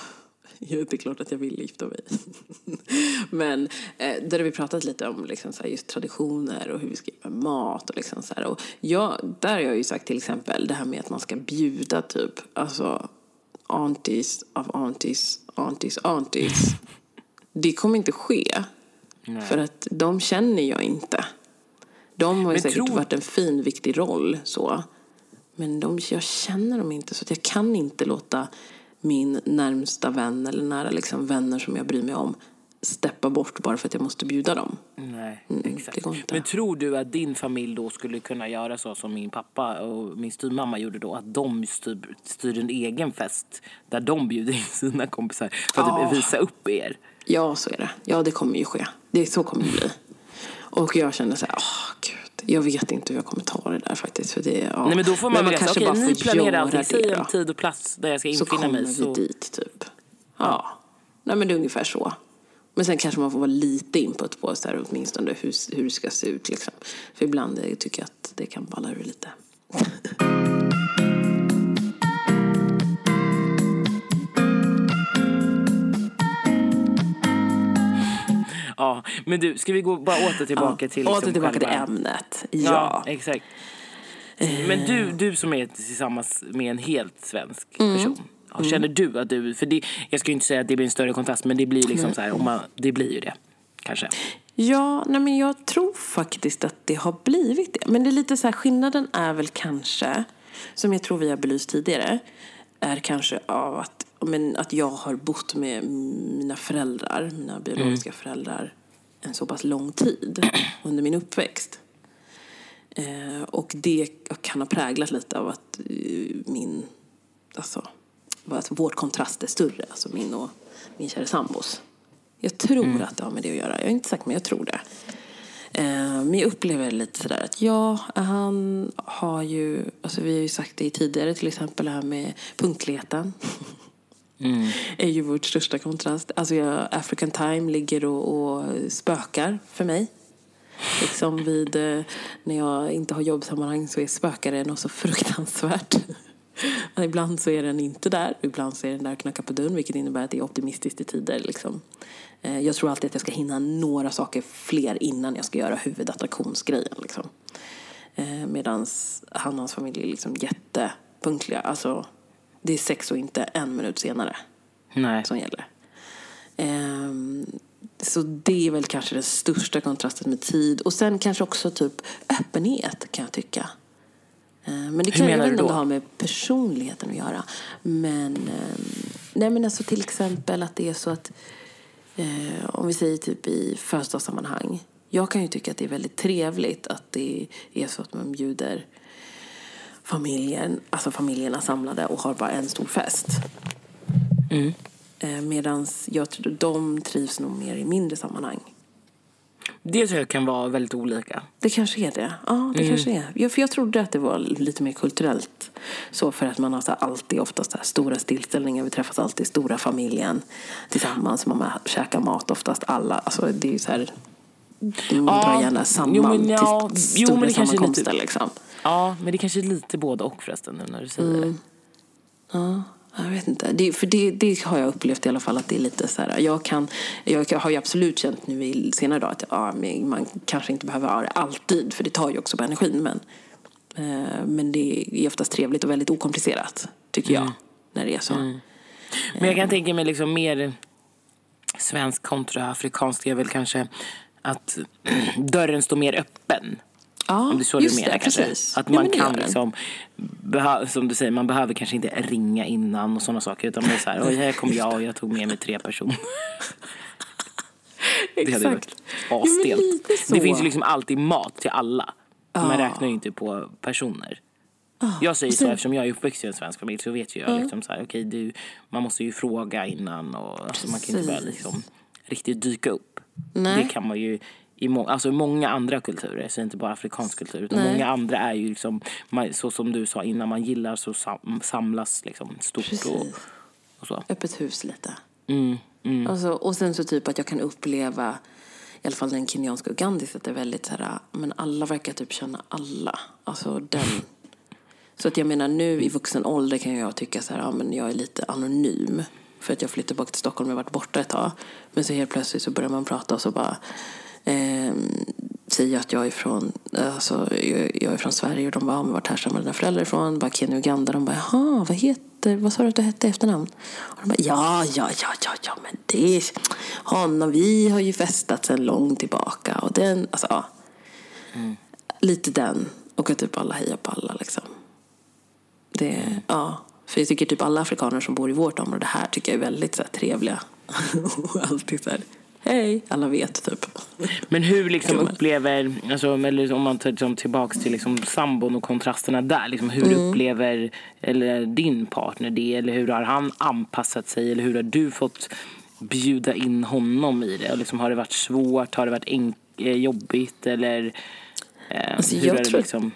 Jag är inte klart att jag vill gifta mig. Men eh, där har vi pratat lite om liksom, så här, just traditioner och hur vi ska göra mat. Och liksom, så här. Och jag, där har jag ju sagt till exempel det här med att man ska bjuda typ alltså aunties av aunties, aunties, aunties. Det kommer inte ske. För att de känner jag inte. De har ju Men säkert tror- varit en fin, viktig roll. så. Men de, jag känner dem inte, så att jag kan inte låta min närmsta vän eller nära liksom, vänner som jag bryr mig om steppa bort bara för att jag måste bjuda dem. Nej, exakt. inte. Men tror du att din familj då skulle kunna göra så som min pappa och min styvmamma gjorde då? Att de styr, styr en egen fest där de bjuder in sina kompisar för att typ visa upp er? Ja, så är det. Ja, det kommer ju ske. Det, så kommer det bli. Och jag känner så här, åh gud. Jag vet inte hur jag kommer ta det där faktiskt. För det, ja. Nej men då får man, väl kanske okej bara ni planerar allting, säg en tid och plats där jag ska Så infinna kommer mig. vi Så... dit typ. Ja. Nej men det är ungefär så. Men sen kanske man får vara lite input på så här, åtminstone hur, hur det ska se ut liksom. För ibland eh, tycker jag att det kan balla ur lite. Ja, men du, ska vi gå bara åter tillbaka till Åter liksom tillbaka till själva- ämnet. Ja, Ja. exakt. Men du, du som är tillsammans med en helt svensk Mm. person. Ja, känner du att du, för det, jag ska inte säga att det blir en större kontrast men det blir liksom så här, om man, det blir ju det. Kanske. Ja, nej men jag tror faktiskt att det har blivit det. Men det är lite så här, skillnaden är väl kanske, som jag tror vi har belyst tidigare, är kanske av att, men att jag har bott med mina föräldrar, mina biologiska föräldrar, en så pass lång tid under min uppväxt. Eh, och det kan ha präglat lite av att eh, min, alltså, att vårt kontrast är större, alltså min och min kära sambos. Jag tror att det har med det att göra. Jag är inte säker, men jag tror det. Eh, men jag upplever lite sådär att ja, han har ju, alltså vi har ju sagt det tidigare, till exempel det här med punktligheten. Mm. är ju vårt största kontrast. Alltså jag, African time ligger och, och spökar för mig. Liksom vid, eh, när jag inte har jobbsammanhang så är spökar det något så fruktansvärt. ibland så är den inte där, ibland så är den där och knackar på dörren vilket innebär att det är optimistiskt i tider. Liksom. Eh, Jag tror alltid att jag ska hinna några saker fler innan jag ska göra huvudattraktionsgrejen. Liksom. Eh, Medan han och hans familj är liksom jättepunktliga. Alltså, det är sex och inte en minut senare Nej. som gäller. Ehm, så det är väl kanske den största kontrasten med tid. Och sen kanske också typ öppenhet kan jag tycka. Ehm, men det kan menar jag vet du inte om då? det har med personligheten att göra. Men, ehm, nej men alltså till exempel att det är så att eh, om vi säger typ i födelsedagssammanhang. Jag kan ju tycka att det är väldigt trevligt att det är så att man bjuder familjen, alltså familjerna samlade och har bara en stor fest. Eh, Medan jag tror de trivs nog mer i mindre sammanhang. Det tror jag kan vara väldigt olika. Det kanske är det. Ja, det kanske är. Ja, för jag trodde att det var lite mer kulturellt. Så för att man har så alltid oftast så stora tillställningar. Vi träffas alltid stora familjen tillsammans. Man käkar mat oftast alla. Alltså det är så här. Man Ja, drar gärna samman jo, men ja, till jo, stora men det kanske är lite- liksom. Ja, men det kanske är lite både och förresten nu när du säger det. Ja, jag vet inte. Det, för det, det har jag upplevt i alla fall att det är lite så här. Jag, kan, jag har ju absolut känt nu i senare dag att ja, man kanske inte behöver ha det alltid för det tar ju också på energin. Men, eh, men det är oftast trevligt och väldigt okomplicerat tycker jag. När det är så. Men jag kan tänka mig liksom mer svensk kontra afrikansk är väl kanske att dörren står mer öppen. Ja, Om det är så du just menar det, kanske. precis. Att Ja, man det kan liksom, som du säger, man behöver kanske inte ringa innan och sådana saker. Utan det är så här, oj här kommer jag och jag tog med mig tre personer. Det hade varit Exakt. Ja, asstelt. så. Det finns ju liksom alltid mat till alla. Man räknar ju inte på personer. jag säger så eftersom jag är uppväxt i en svensk familj så vet ju jag liksom så här, okej du, man måste ju fråga innan och alltså, man kan inte bara liksom riktigt dyka upp. Nej. Det kan man ju i må, alltså många andra kulturer, säger inte bara afrikansk kultur utan Nej. många andra är ju liksom, man, så som du sa innan, man gillar så sam, samlas liksom stort och, Precis. och så. Öppet hus lite. Mm, mm. Alltså, och sen så typ att jag kan uppleva, i alla fall den kenyanska ugandis, att det är väldigt så här, men alla verkar typ känna alla. Alltså den. Så att jag menar nu i vuxen ålder kan jag tycka så här, ja men jag är lite anonym. För att jag flyttade tillbaka till Stockholm och varit borta ett tag. Men så helt plötsligt så börjar man prata och så bara ehm, säger att jag är från, alltså, jag, jag är från Sverige och de bara, ja, men vart härstammar dina föräldrar ifrån? Bara Kenya och Uganda. De bara, jaha, vad heter, vad sa du att du hette efternamn? Och de bara, ja, ja, ja, ja, ja, men det är honom, vi har ju festat sedan långt tillbaka. Och den, alltså ja. Lite den. Och att typ alla hejar på alla liksom. Det, ja. För jag tycker typ alla afrikaner som bor i vårt område här tycker jag är väldigt så här, trevliga. och alltid så här, hej, alla vet typ. Men hur liksom upplever, alltså, eller om man tar liksom tillbaks till liksom sambon och kontrasterna där. Liksom, hur Mm. upplever eller din partner det? Eller hur har han anpassat sig? Eller hur har du fått bjuda in honom i det? Och liksom, har det varit svårt? Har det varit enk- eh, jobbigt? Eller eh, Alltså, hur jag är det tror- liksom?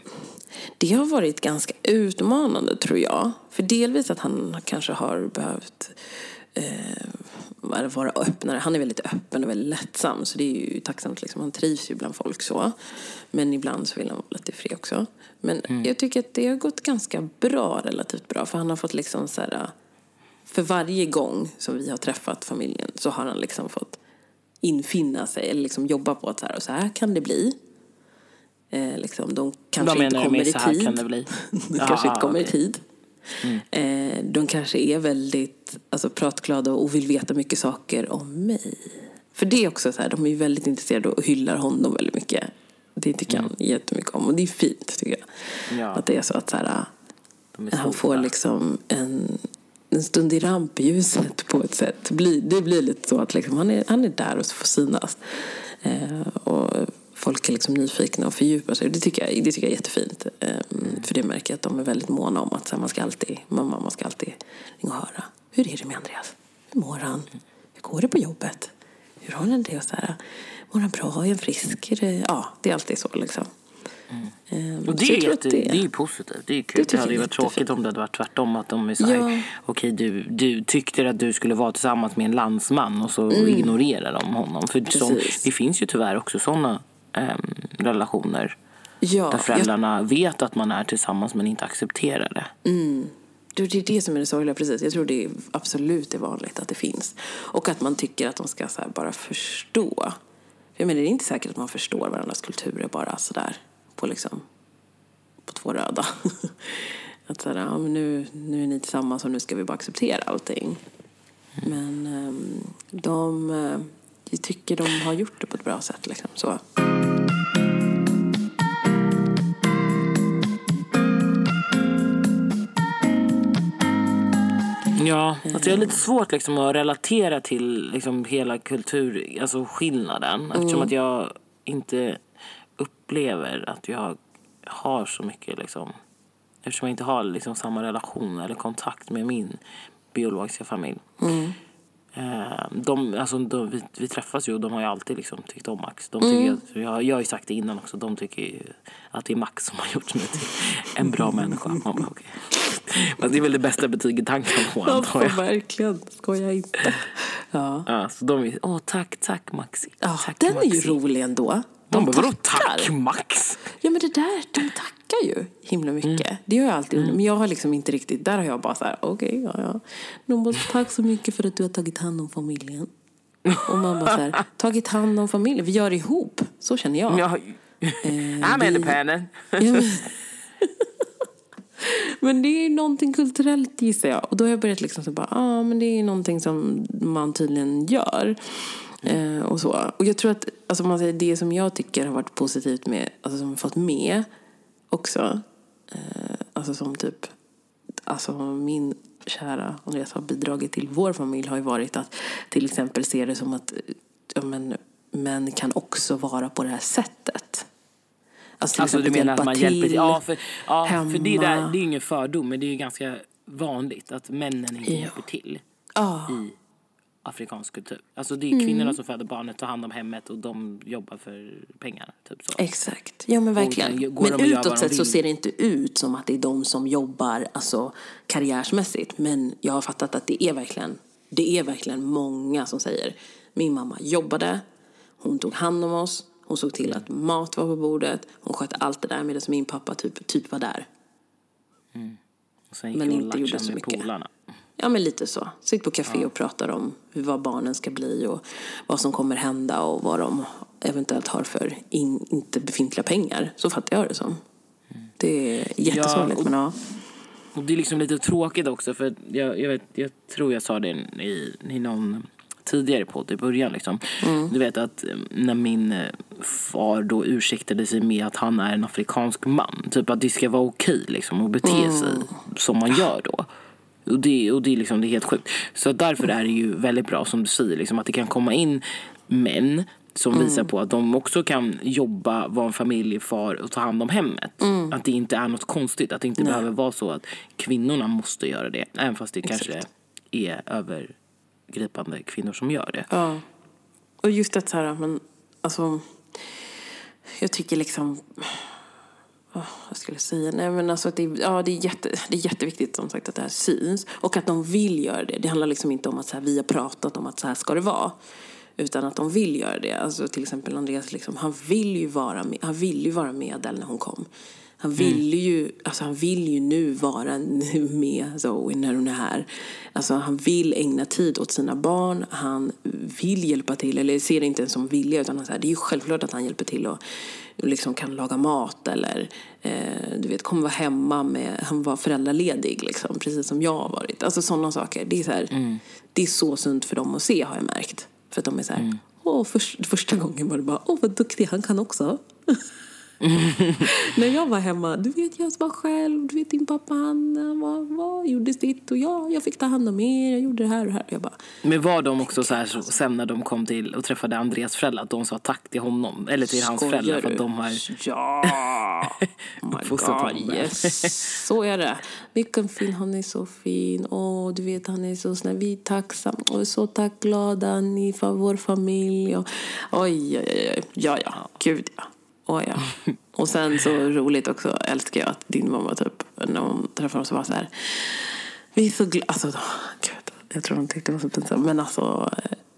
Det har varit ganska utmanande tror jag. För delvis att han kanske har behövt eh, vara- öppnare. Han är väldigt öppen och väldigt lättsam. Så det är ju tacksamt. Liksom. Han trivs ju bland folk så. Men ibland så vill han vara lite fri också. Men jag tycker att det har gått ganska bra, relativt bra. För han har fått liksom så här... För varje gång som vi har träffat familjen så har han liksom fått infinna sig eller liksom jobba på att så här, och så här kan det bli. Eh, liksom, de kanske inte kommer med i så här tid. kan det bli? de kanske inte kommer i tid. Eh, de kanske är väldigt alltså, pratglada och vill veta mycket saker om mig. För det är också så här, de är väldigt intresserade och hyllar honom väldigt mycket. Det tycker han jättemycket om och det är fint tycker jag. Ja. Att det är så att så här, De är han får liksom en, en stund i rampljuset på ett sätt. Det blir, det blir lite så att liksom han, är, han är där och får synas. Eh, och folk är liksom nyfikna och fördjupar sig. Det tycker jag, det tycker jag är jättefint. Eh, för det märker jag att de är väldigt måna om att här, man ska alltid, mamma, man ska alltid ringa och höra. Hur är det med Andreas? Hur mår han? Hur går det på jobbet? Hur har han det? Och så här, mår han bra? Är han frisk? Är det, ja, det är alltid så liksom. Eh, Och det är, jätte, det... är ju positivt. Det är kul. Det, tycker hade ju är varit tråkigt om det hade varit tvärtom. Att de är så här, Ja. okej du, du tyckte att du skulle vara tillsammans med en landsman och så ignorerar de honom. För som, Mm. Det finns ju tyvärr också sådana um, relationer. Ja, där jag föräldrarna vet att man är tillsammans men inte accepterar det. Det det är det som är det sorgliga, precis. Jag tror det är absolut är vanligt att det finns. Och att man tycker att de ska bara förstå. För Jag menar, det är inte säkert att man förstår varandras kulturer bara sådär på liksom på två röda. att sådär, ja, men nu, nu är ni tillsammans och nu ska vi bara acceptera allting. Men ehm, de, eh, jag tycker de har gjort det på ett bra sätt liksom. Så. Ja, alltså jag har lite svårt liksom att relatera till liksom hela kultur, alltså skillnaden. Eftersom att jag inte upplever att jag har så mycket liksom. Eftersom jag inte har liksom samma relation eller kontakt med min biologiska familj. Eh, De, alltså, de, vi, vi träffas ju och de har ju alltid liksom tyckt om Max. De tycker att, jag, jag har ju sagt det innan också, de tycker att det är Max som har gjort mig till en bra människa. Man bara, okej. Men det är väl det bästa betyget han kan få antar jag. verkligen. Skoja inte. Ja. Ja, så de är, åh tack, tack Maxi. Ja, tack, den är ju Maxi." rolig ändå. De bara, vadå tack Max? Ja men det där, de tackar ju himla mycket. Det har jag alltid Men jag har liksom inte riktigt, där har jag bara så här, okej, ja ja. De bara, tack så mycket för att du har tagit hand om familjen. Och man bara så här, tagit hand om familjen, vi gör det ihop. Så känner jag. Jag, I'm vi- independent. Ja, men, men det är någonting kulturellt gissar jag. Och då har jag börjat liksom så bara, ja ah, men det är någonting som man tydligen gör. Eh, och så. Och jag tror att, alltså man säger, det som jag tycker har varit positivt med, alltså som jag fått med också. Eh, alltså som typ, alltså min kära Andreas har bidragit till vår familj har ju varit att till exempel se det som att ja, men, män kan också vara på det här sättet. Alltså Alltså du menar att man till hjälper till? Ja, för, ja, för det, hemma. där, det är ingen fördom men det är ju ganska vanligt att männen inte Ja. hjälper till Ja. i afrikansk kultur. Alltså det är Mm. kvinnorna som föder barnet, tar hand om hemmet och de jobbar för pengar. Typ så. Exakt, ja men verkligen. Men utåt sett så ser det inte ut som att det är de som jobbar alltså, karriärsmässigt. Men jag har fattat att det är verkligen, det är verkligen många som säger min mamma jobbade, hon tog hand om oss, hon såg till att mat var på bordet, hon skötte allt det där medan min pappa typ, typ var där. Gick Men inte gjorde så mycket. polarna. Ja, men lite så. Sitter på café och pratar om hur, vad barnen ska bli och vad som kommer hända och vad de eventuellt har för in, inte befintliga pengar. Så fattar jag det som. Det är jättesorgligt, Ja, men ja. Och det är liksom lite tråkigt också för jag, jag, vet, jag tror jag sa det i, i någon tidigare podd i början liksom. Du vet att eh, när min eh, far då ursäktade sig med att han är en afrikansk man. Typ att det ska vara okej liksom att bete sig som man gör då. Och det, och det, är liksom, det är helt sjukt. Så därför är det ju väldigt bra som du säger liksom, att det kan komma in män som visar på att de också kan jobba, vara en familjefar och ta hand om hemmet. Att det inte är något konstigt. Att det inte behöver vara så att kvinnorna måste göra det. Även fast det kanske är övergripande kvinnor som gör det. ja. Och just att så här, men alltså. Jag tycker liksom. Oh, vad skulle jag säga? Nej, men alltså att det, ja, det, är jätte, det är jätteviktigt som sagt att det här syns. Och att de vill göra det. Det handlar liksom inte om att så här, vi har pratat om att så här ska det vara. Utan att de vill göra det. Alltså till exempel Andreas, liksom, han vill ju vara med, han vill ju vara med Adele när hon kom. Han vill ju, alltså han vill ju nu vara med Zoe när hon är här. Alltså han vill ägna tid åt sina barn. Han vill hjälpa till, eller ser det inte ens som vilja utan han så här, det är ju självklart att han hjälper till och liksom kan laga mat eller eh, du vet, kommer vara hemma med, han var föräldraledig liksom, precis som jag har varit. Alltså sådana saker. Det är, så här, det är så sunt för dem att se har jag märkt. För att de är så här, åh, först, första gången var det bara, åh vad duktig, han kan också. När jag var hemma, du vet jag var själv, du vet din pappa han, han var, var, gjorde sitt och jag, jag fick ta hand om er, jag gjorde det här och det här. Jag bara, Men var de också så här så, sen när de kom till och träffade Andreas föräldrar att de sa tack till honom eller till hans föräldrar för att de har Ja! Oh my God, yes. Så är det. Vilken fin, han är så fin. Åh, du vet, han är så snäll. Vi är tacksamma och så tack glada ni för vår familj. Och, oj, oj, oj. Ja, ja. Gud, ja. Oh, ja. Och sen så roligt också, älskar jag att din mamma typ, när hon träffade oss var så här. Vi är så glada. Alltså, gud, jag tror de tyckte det var så pinsamt. Men alltså,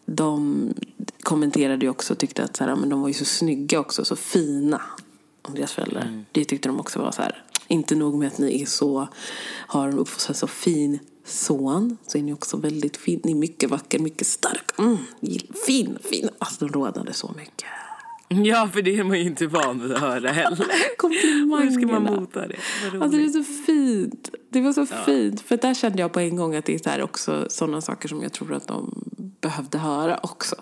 de kommenterade ju också och tyckte att så här, men de var ju så snygga också, så fina. Om deras föräldrar. Det tyckte de också var så här. Inte nog med att ni är så, har uppfostrat så fin son, så är ni också väldigt fin. Ni är mycket vacker, mycket stark. Mm, fin, fin. Alltså de rådade så mycket. Ja, för det är man ju inte van vid att höra heller. Hur ska man mota det? Alltså det är så fint. Det var så fint. För där kände jag på en gång att det är också sådana saker som jag tror att de behövde höra också.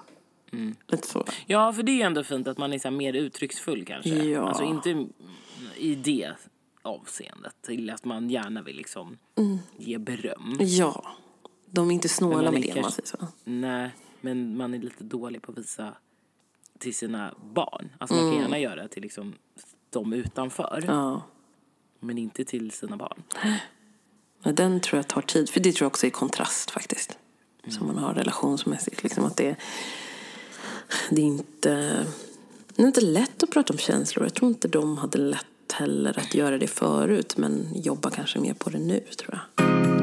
Lite så. Ja, för det är ändå fint att man är så mer uttrycksfull kanske. Ja. Alltså inte i det avseendet. Till att man gärna vill liksom ge beröm. Ja. De är inte snåla med det om man kanske- säger så. Nej, men man är lite dålig på att visa till sina barn. Alltså man kan gärna göra till liksom de utanför. Ja. Men inte till sina barn. Men den tror jag tar tid. För det tror jag också är kontrast faktiskt. Som man har relationsmässigt. Liksom att det, det är inte... Det är inte lätt att prata om känslor. Jag tror inte de hade lätt heller att göra det förut. Men jobba kanske mer på det nu tror jag.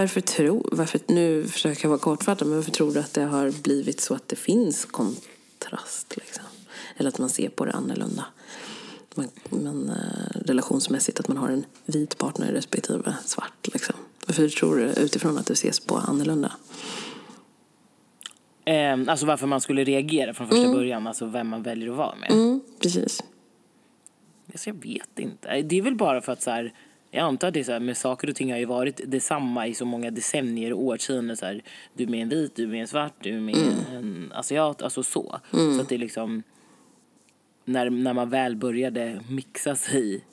Varför tror, varför, nu försöker jag vara kortfattad, men varför tror du att det har blivit så att det finns kontrast? Liksom? Eller att man ser på det annorlunda? Man, man, eh, relationsmässigt, att man har en vit partner respektive svart. Liksom. Varför tror du utifrån att det ses på annorlunda? Eh, alltså varför man skulle reagera från första början. Alltså vem man väljer att vara med. Mm, precis. Alltså, jag vet inte. Det är väl bara för att så här, jag antar att det är så här, med saker och ting har ju varit detsamma i så många decennier och årtionden. Så här, du är med en vit, du är med en svart, du är med en asiat. Alltså så. Så att det är liksom, när, när man väl började mixa sig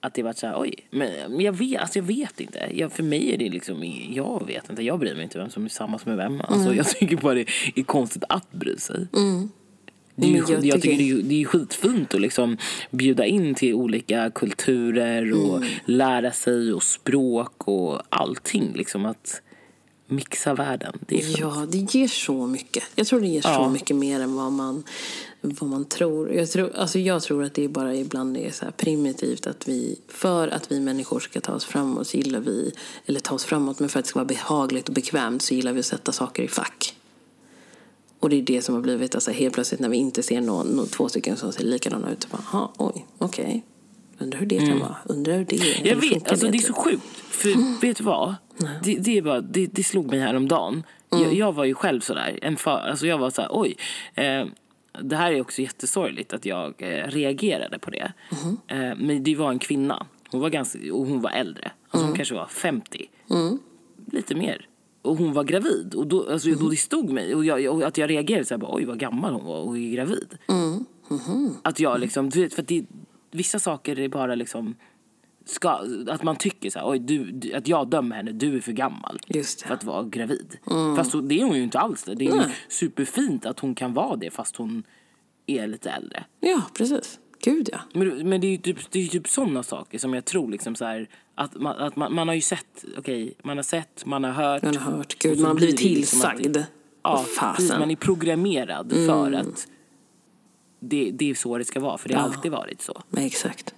Att det var så här, oj. Men, men jag, vet, alltså jag vet inte. Jag, för mig är det liksom, jag vet inte. Jag bryr mig inte vem som är tillsammans med vem. Alltså, Mm. Jag tycker bara det är konstigt att bry sig. Det är, ju, jag jag, tycker det är, ju- det är ju skitfint att liksom bjuda in till olika kulturer och Mm. lära sig och språk och allting. Liksom att mixa världen. Det är. Ja, det ger så mycket. Jag tror det ger så Ja. mycket mer än vad man, vad man tror. Jag tror, alltså jag tror att det är bara ibland är så primitivt att vi, för att vi människor ska ta oss framåt så gillar vi, eller ta oss framåt, men för att det ska vara behagligt och bekvämt så gillar vi att sätta saker i fack. Och det är det som har blivit, alltså helt plötsligt när vi inte ser någon, någon två stycken som ser likadana ut, så bara, "Jaha, oj, okej. Undrar hur det kan vara. Undrar hur det Mm. Jag vet, alltså det är typ? så sjukt. För vet du vad? Det, det, är bara, det, det slog mig häromdagen. Jag, jag var ju själv sådär. En fa, alltså jag var såhär, oj. Eh, det här är också jättesorgligt att jag eh, reagerade på det. Eh, men det var en kvinna. Hon var, ganska, och hon var äldre. Alltså Hon kanske var 50. Lite mer. Och hon var gravid. Och då, alltså, då det stod mig. Och, jag, och att jag reagerade så här, bara, oj vad gammal hon var och är gravid. Att jag liksom, du vet, för det, vissa saker är bara liksom ska, att man tycker så här, oj, du, du, att jag dömer henne, du är för gammal för att vara gravid. Fast så, det är hon ju inte alls det. Det är superfint att hon kan vara det fast hon är lite äldre. Ja, precis. Gud ja. Men, men det är ju typ, det är typ sådana saker som jag tror liksom så här, att, man, att man, man har ju sett, okej, man har sett, man har hört. Man har hört. Gud, man har blir blivit det liksom att det- tillsagd. Ja, Åh, precis. Mm. man är programmerad för att det, det är så det ska vara. För det har Ja. alltid varit så. Nej, exakt.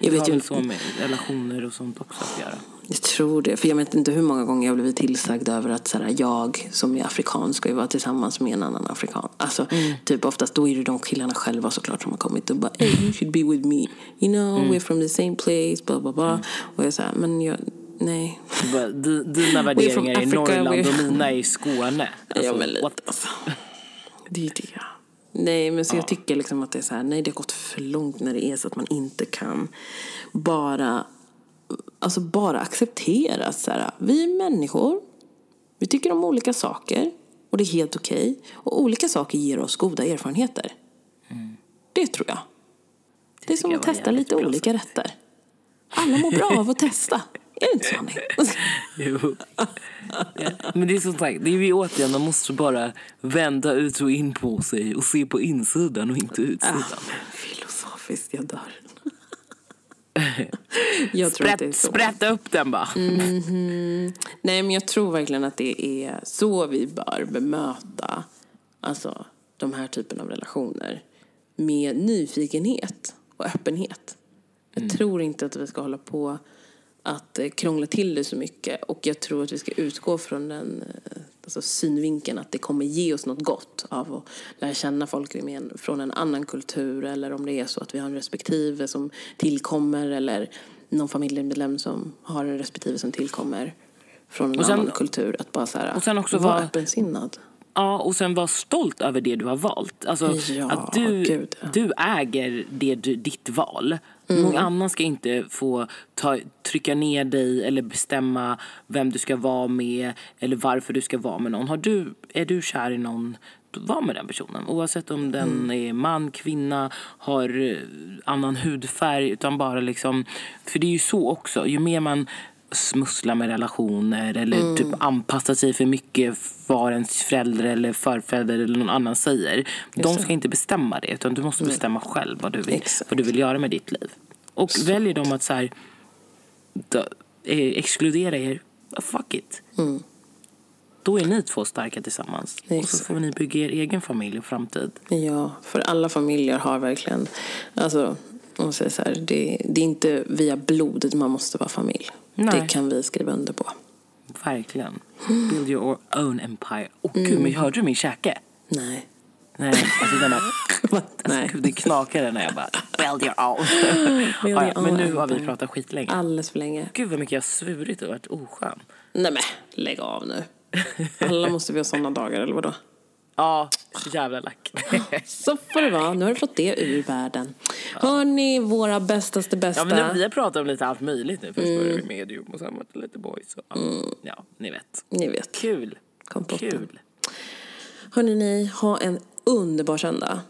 Det Jag har vet ju väl så med relationer och sånt också att göra. Jag tror det. För jag vet inte hur många gånger jag blivit tillsagd över att så här, jag som är afrikan ska ju vara tillsammans med en annan afrikan. Alltså, Mm. typ oftast då är det de killarna själva såklart som har kommit och bara hey, you should be with me. You know, Mm. we're from the same place, blah blah blah. Och jag säger men jag, nej. Dina värderingar är Africa, Norrland we're- och mina är i Skåne. Alltså, ja, men lite. what? Alltså. Det är det. Nej, men så jag tycker liksom att det är så här, nej det har gått för långt när det är så att man inte kan bara, alltså bara acceptera så här, vi är människor, vi tycker om olika saker och det är helt okej. Och olika saker ger oss goda erfarenheter. Det tror jag. Det, är som att testa lite olika rätter. Alla mår bra av att testa. Är det inte så, Annie? Jo. Men det är som sagt, det är ju återigen, man måste bara vända ut och in på sig och se på insidan och inte utsidan. Ah, filosofiskt, jag dör. jag tror att det är Sprätt, så. sprätta upp den bara. Nej, men jag tror verkligen att det är så vi bör bemöta alltså, de här typen av relationer. Med nyfikenhet och öppenhet. Jag tror inte att vi ska hålla på att eh, krångla till det så mycket. Och jag tror att vi ska utgå från den eh, alltså synvinkeln att det kommer ge oss något gott av att lära känna folk från en annan kultur. Eller om det är så att vi har en respektive som tillkommer eller någon familjemedlem som har en respektive som tillkommer från en sen- annan kultur. Att bara så här, och sen också vara vara- öppensinnad. Ja, och sen vara stolt över det du har valt. Alltså, Ja, att du, gud, du äger det du, ditt val. Någon annan ska inte få ta, trycka ner dig eller bestämma vem du ska vara med eller varför du ska vara med någon. Har du, är du kär i någon, var med den personen. Oavsett om den är man, kvinna, har eh, annan hudfärg. Utan bara liksom, för det är ju så också, ju mer man smussla med relationer eller typ anpassa sig för mycket vad ens förälder eller förfäder eller någon annan säger. De ska inte bestämma det utan du måste bestämma själv vad du vill, Exakt. vad du vill göra med ditt liv. Och väljer de att så här, då, eh, exkludera er, fuck it. Då är ni två starka tillsammans. Och så Exakt. får ni bygga er egen familj och framtid. Ja, för alla familjer har verkligen... Alltså, man säger så här, det, det är inte via blodet man måste vara familj. Nej. Det kan vi skriva under på. Verkligen. Build your own empire. Åh gud, men hörde du min käke? Nej. Nej, alltså den här... Alltså, det knakade när jag bara build your own. Build your ja, men nu har vi pratat skitlänge. Alldeles för länge. Gud vad mycket jag har svurit och varit oskön. Nej men, lägg av nu. Alla måste vi ha såna dagar, eller vadå? Ja, så jävla lack. Så får det vara. Nu har du fått det ur världen. Hör ni våra bästaste bästa? Ja, men nu, vi har pratat om lite allt möjligt nu. Först började vi medium och sen var det lite boys. Och, ja, ja, ni vet. Ni vet. Kul. Kompotten. Kul. Hörni, ni, ha en underbar söndag.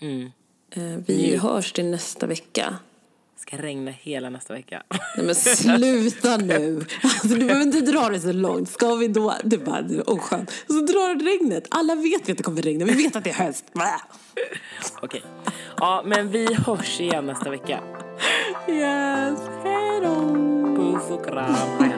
Mm. Eh, Vi Njut. hörs till nästa vecka. Ska regna hela nästa vecka. Nej men sluta nu! Alltså, du behöver inte dra det så långt. Ska vi då? Det är bara, åh skönt. Och så drar det regnet. Alla vet vi att det kommer regna. Vi vet att det är höst. Okej. Ja, men vi hörs igen nästa vecka. Yes, hej då! Puss och kram.